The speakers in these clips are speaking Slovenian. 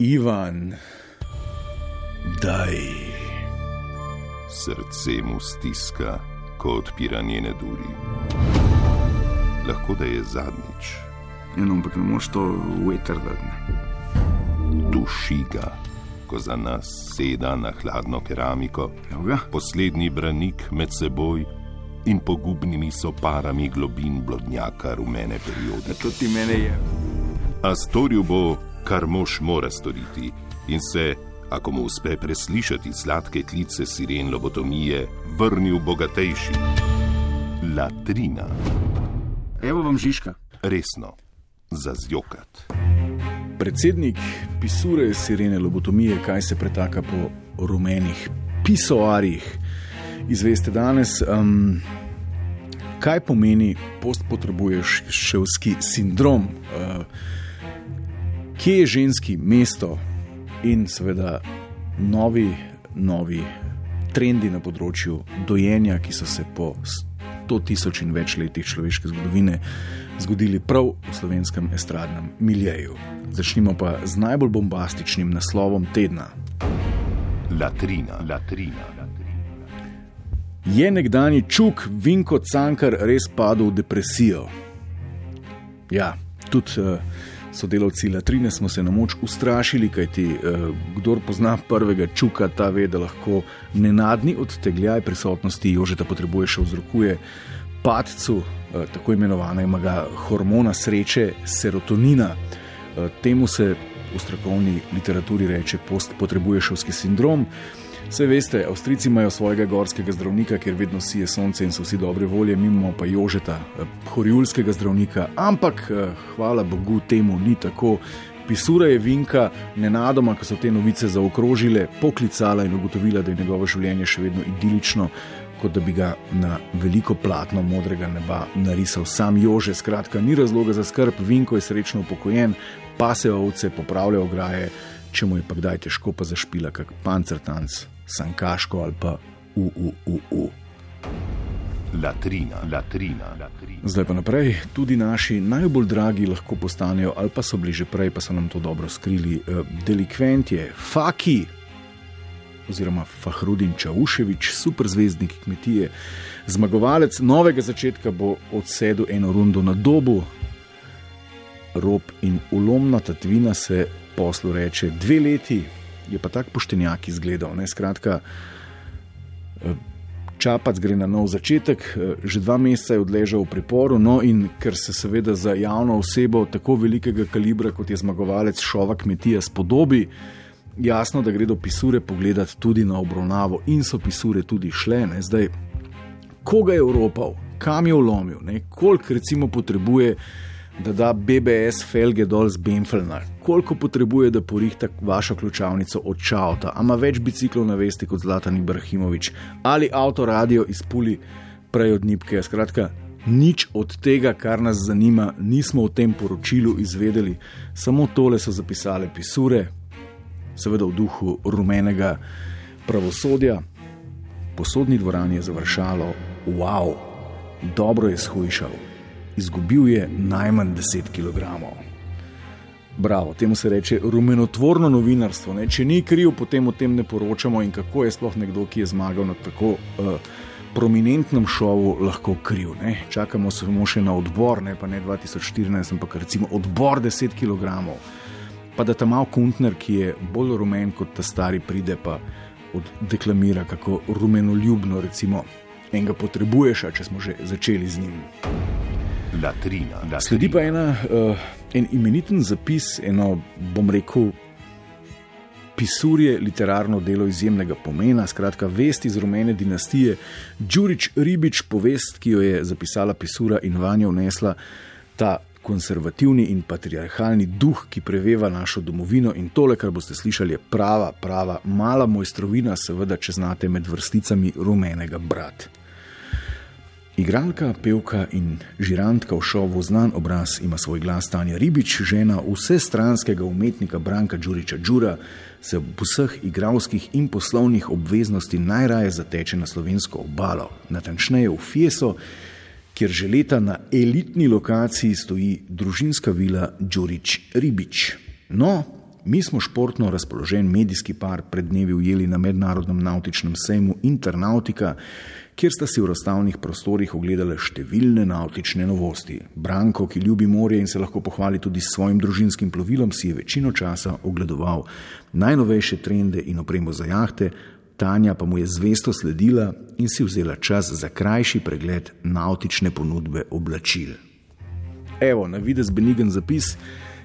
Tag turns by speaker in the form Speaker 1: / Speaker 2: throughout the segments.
Speaker 1: Ivan, daj.
Speaker 2: Srce mu stiska, ko odpira njene duri. Lahko da je zadnjič.
Speaker 3: Eno, ampak ne moš to veter dati.
Speaker 2: Duši ga, ko za nas seda na hladno keramiko, poslednji branik med seboj in pogubnimi soparami globin blodnjaka rumene periode.
Speaker 3: To ti mene je.
Speaker 2: A storil bo, kar mož mora storiti, in se, ako mu uspe preslišati sladke klice siren lobotomije, vrnil bogatejši. Latrina,
Speaker 3: Evo vam Žižka.
Speaker 2: resno, za zjokat.
Speaker 1: Predsednik pisure sirene lobotomije, kaj se pretaka po rumenih pisoarjih. Izveste danes, um, kaj pomeni postpotrebuješ ševski sindrom, uh, kje je ženski mesto in seveda novi, novi trendi na področju dojenja, ki so se po 100 tisoč in več letih človeške zgodovine zgodili prav v slovenskem estradnem miljeju. Začnimo pa z najbolj bombastičnim naslovom tedna.
Speaker 2: Latrina, latrina.
Speaker 1: Je nekdani čuk Vinko Cankar res padel v depresijo? Ja, tudi uh, sodelavci Latrine smo se na moč ustrašili, kajti uh, kdor pozna prvega čuka, ta ve, da lahko nenadni odtegljaj prisotnosti Jožeta potrebuje še vzrokuje padcu uh, tako imenovanega hormona sreče, serotonina. Uh, temu se v strokovni literaturi reče postpotrebuješovski sindrom. Vse veste, Avstrijci imajo svojega gorskega zdravnika, kjer vedno sije sonce in so vsi dobre volje, mi imamo pa Jožeta, eh, horjulskega zdravnika, ampak eh, hvala Bogu, temu ni tako. Pisura je Vinka, nenadoma, ko so te novice zaokrožile, poklicala in ugotovila, da je njegovo življenje še vedno idilično, kot da bi ga na veliko platno modrega neba narisal sam Jože. Skratka, ni razloga za skrb, Vinko je srečno upokojen, pase ovce, popravlja ograje, če mu je pa kdaj težko, pa zašpila kak pancertanc, sankaško ali pa UUUU.
Speaker 2: Latrina, latrina, latrina.
Speaker 1: Zdaj pa naprej, tudi naši najbolj dragi lahko postanejo, ali pa so bili že prej, pa so nam to dobro skrili, eh, delikventje, faki. Oziroma, Fahrudin Čauševič, superzvezdnik kmetije, zmagovalec novega začetka, bo odsedel eno rundo na dobu, rob in ulomna tatvina se poslu reče dve leti, je pa tak poštenjak izgledal. Ne? Skratka, eh, Čapac gre na nov začetek, eh, že dva meseca je odležal v priporu, no in ker se seveda za javno osebo tako velikega kalibra, kot je zmagovalec šova kmetija, spodobi, jasno, da gredo pisure pogledati tudi na obravnavo in so pisure tudi šle. Ne? Zdaj, koga je Evropal, kam je vlomil, koliko recimo potrebuje, da da BBS felge dol z Benfelna, koliko potrebuje, da porihta vašo ključavnico od Čauta, ama več biciklov na vesti kot Zlatan Ibrahimovič ali avtoradio izpuli prej od Nipke. Skratka, nič od tega, kar nas zanima, nismo v tem poročilu izvedeli, samo tole so zapisale pisure, seveda v duhu rumenega pravosodja. Posodni dvorani je završalo, wow, dobro je shujšal, izgubil je najmanj 10 kg. Bravo, temu se reče rumenotvorno novinarstvo. Ne? Če ni kriv, potem o tem ne poročamo in kako je sploh nekdo, ki je zmagal na tako uh, prominentnem šovu, lahko kriv. Ne? Čakamo samo še na odbor, ne pa ne 2014, ampak recimo odbor 10 kg. Pa da ta mal Kuntner, ki je bolj rumen kot ta stari, pride pa oddeklamira, kako rumenoljubno, recimo, enega potrebuješ, če smo že začeli z njim.
Speaker 2: Latrina, latrina.
Speaker 1: Sledi pa ena, uh, en imeniten zapis, eno, bom rekel, pisurje, literarno delo izjemnega pomena, skratka, vest iz rumene dinastije, Đurič Ribič, povest, ki jo je zapisala pisura in vanjo vnesla ta konservativni in patriarhalni duh, ki preveva našo domovino in tole, kar boste slišali, je prava, prava, mala mojstrovina, seveda, če znate med vrsticami rumenega brata. Igralka, pevka in žirantka v šovu Znan obraz ima svoj glas Tanja Ribič, žena vsestranskega umetnika Branka Đuriča Đura, se v vseh igralskih in poslovnih obveznosti najraje zateče na slovensko obalo, natančneje v Fieso, kjer že leta na elitni lokaciji stoji družinska vila Đurič Ribič. No, Mi smo športno razpoložen medijski par pred dnevi ujeli na mednarodnem nautičnem sejmu Internautika, kjer sta si v razstavnih prostorih ogledali številne nautične novosti. Branko, ki ljubi morje in se lahko pohvali tudi s svojim družinskim plovilom, si je večino časa ogledoval najnovejše trende in opremo za jahte, Tanja pa mu je zvesto sledila in si vzela čas za krajši pregled nautične ponudbe oblačil. Evo, na videz benigen zapis,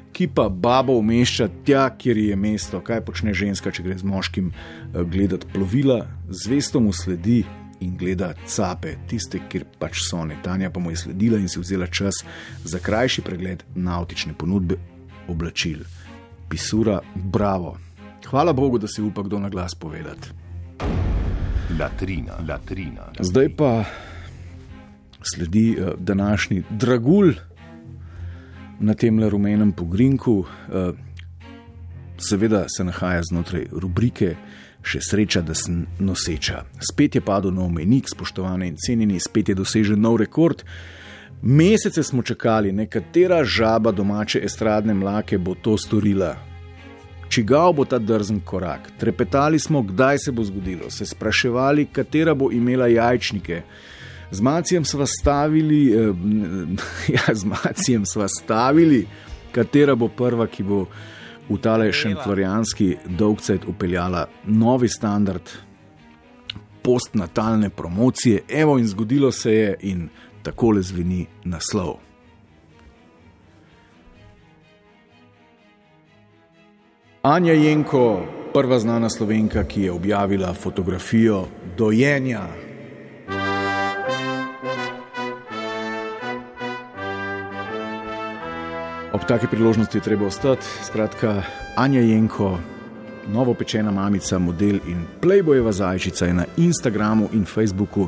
Speaker 1: ki pa babo umešča tja, kjer je mesto, kaj počne ženska, če gre z moškim eh, gledati plovila, zvesto mu sledi in gleda cape, tiste, kjer pač so ne. Tanja pa mu je sledila in si vzela čas za krajši pregled nautične ponudbe oblačil. Pisura, bravo. Hvala Bogu, da si upa kdo na glas povedati.
Speaker 2: Latrina, latrina.
Speaker 1: Zdaj pa sledi uh, današnji dragulj na tem rumenem pogrinku. Uh, seveda se nahaja znotraj rubrike Še sreča, da sem noseča. Spet je padel nov menik, spoštovane in cenjeni, spet je dosežen nov rekord. Mesece smo čakali, nekatera žaba domače estradne mlake bo to storila. Čigal bo ta drzen korak? Trepetali smo, kdaj se bo zgodilo, se spraševali, katera bo imela jajčnike. Z Macijem smo stavili, eh, ja, z Macijem smo stavili, katera bo prva, ki bo v tale šentlorijanski dolgcajt upeljala novi standard postnatalne promocije. Evo in zgodilo se je in takole zveni naslov. Anja Jenko, prva znana slovenka, ki je objavila fotografijo dojenja. Ob taki priložnosti je treba ostati. Skratka, Anja Jenko, novo pečena mamica, model in Playboyeva zajčica je na Instagramu in Facebooku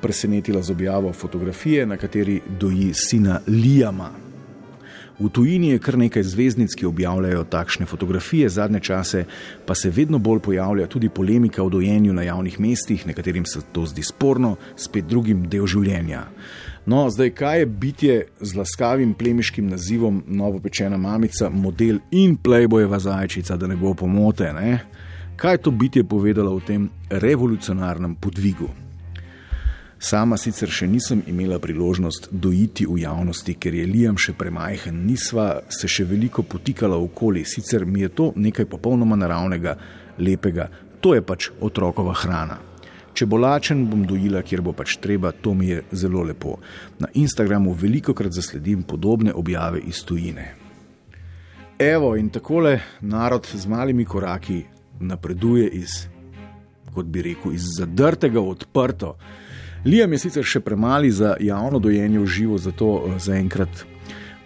Speaker 1: presenetila z objavo fotografije, na kateri doji sina Lijama. V tujini je kar nekaj zvezdnic, ki objavljajo takšne fotografije, zadnje čase pa se vedno bolj pojavlja tudi polemika o dojenju na javnih mestih, nekaterim se to zdi sporno, spet drugim del življenja. No, zdaj, kaj je bitje z laskavim plemiškim nazivom Novopečena mamica, model in Playboyeva zajčica, da ne bo pomote? Ne? Kaj je to bitje povedalo o tem revolucionarnem podvigu? Sama sicer še nisem imela priložnost dojiti v javnosti, ker je Liam še premajhen, nisva se še veliko potikala okoli, sicer mi je to nekaj popolnoma naravnega, lepega, to je pač otrokova hrana. Če bo lačen, bom dojila, kjer bo pač treba, to mi je zelo lepo. Na Instagramu veliko krat zasledim podobne objave iz tujine. Evo in takole narod z malimi koraki napreduje iz, kot bi rekel, iz zadrtega v odprto. Liam je sicer še premali za javno dojenje v živo, zato eh, zaenkrat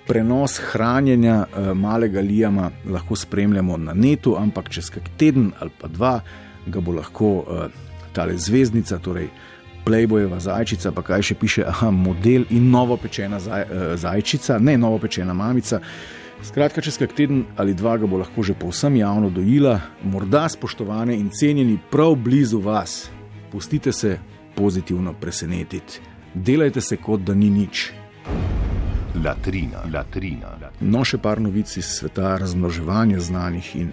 Speaker 1: prenos hranjenja eh, malega Liama lahko spremljamo na netu, ampak čez kak teden ali pa dva ga bo lahko. Uh, tale zvezdnica, torej Playboyeva zajčica, pa kaj še piše, aha, model in novo pečena zaj, zajčica, ne novo pečena mamica. Skratka, čez kak teden ali dva ga bo lahko že povsem javno dojila, morda spoštovane in cenjeni prav blizu vas. Pustite se pozitivno presenetiti, delajte se kot da ni nič.
Speaker 2: Latrina, latrina.
Speaker 1: No, še par novic iz sveta razmnoževanja znanih in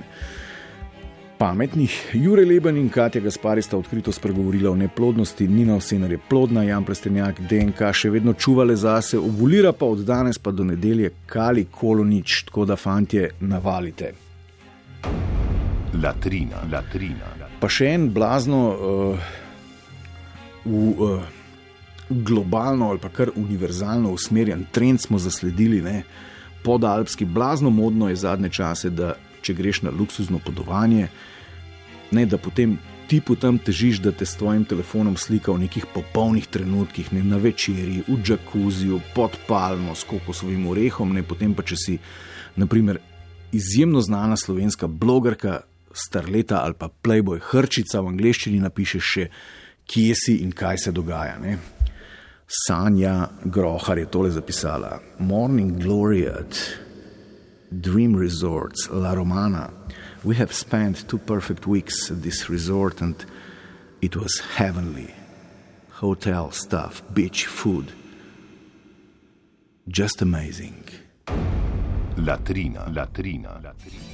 Speaker 1: pametnih. Jure Leben in Katja Gaspari sta odkrito spregovorila o neplodnosti, Nina Osenar je plodna, Jan Plestenjak DNK še vedno čuvale zase, ovulira pa od danes pa do nedelje kali kolonič, tako da fantje navalite.
Speaker 2: Latrina, latrina.
Speaker 1: Pa še en blazno uh, v uh, globalno ali pa kar univerzalno usmerjen trend smo zasledili, ne? podalpski, blazno modno je zadnje čase, da če greš na luksuzno podovanje, ne da potem ti potem težiš, da te s tvojim telefonom slika v nekih popolnih trenutkih, ne na večerji, v džakuziju, pod palmo, s kokosovim orehom, ne potem pa če si, naprimer, izjemno znana slovenska blogerka, starleta ali pa Playboy hrčica v angleščini napišeš še, kje si in kaj se dogaja. Ne? Sanja Grohar je tole zapisala: Morning Glory at Dream Resorts, La Romana. We have spent two perfect weeks at this resort and it was heavenly. Hotel stuff, beach food. Just amazing.
Speaker 2: Latrina, latrina, latrina.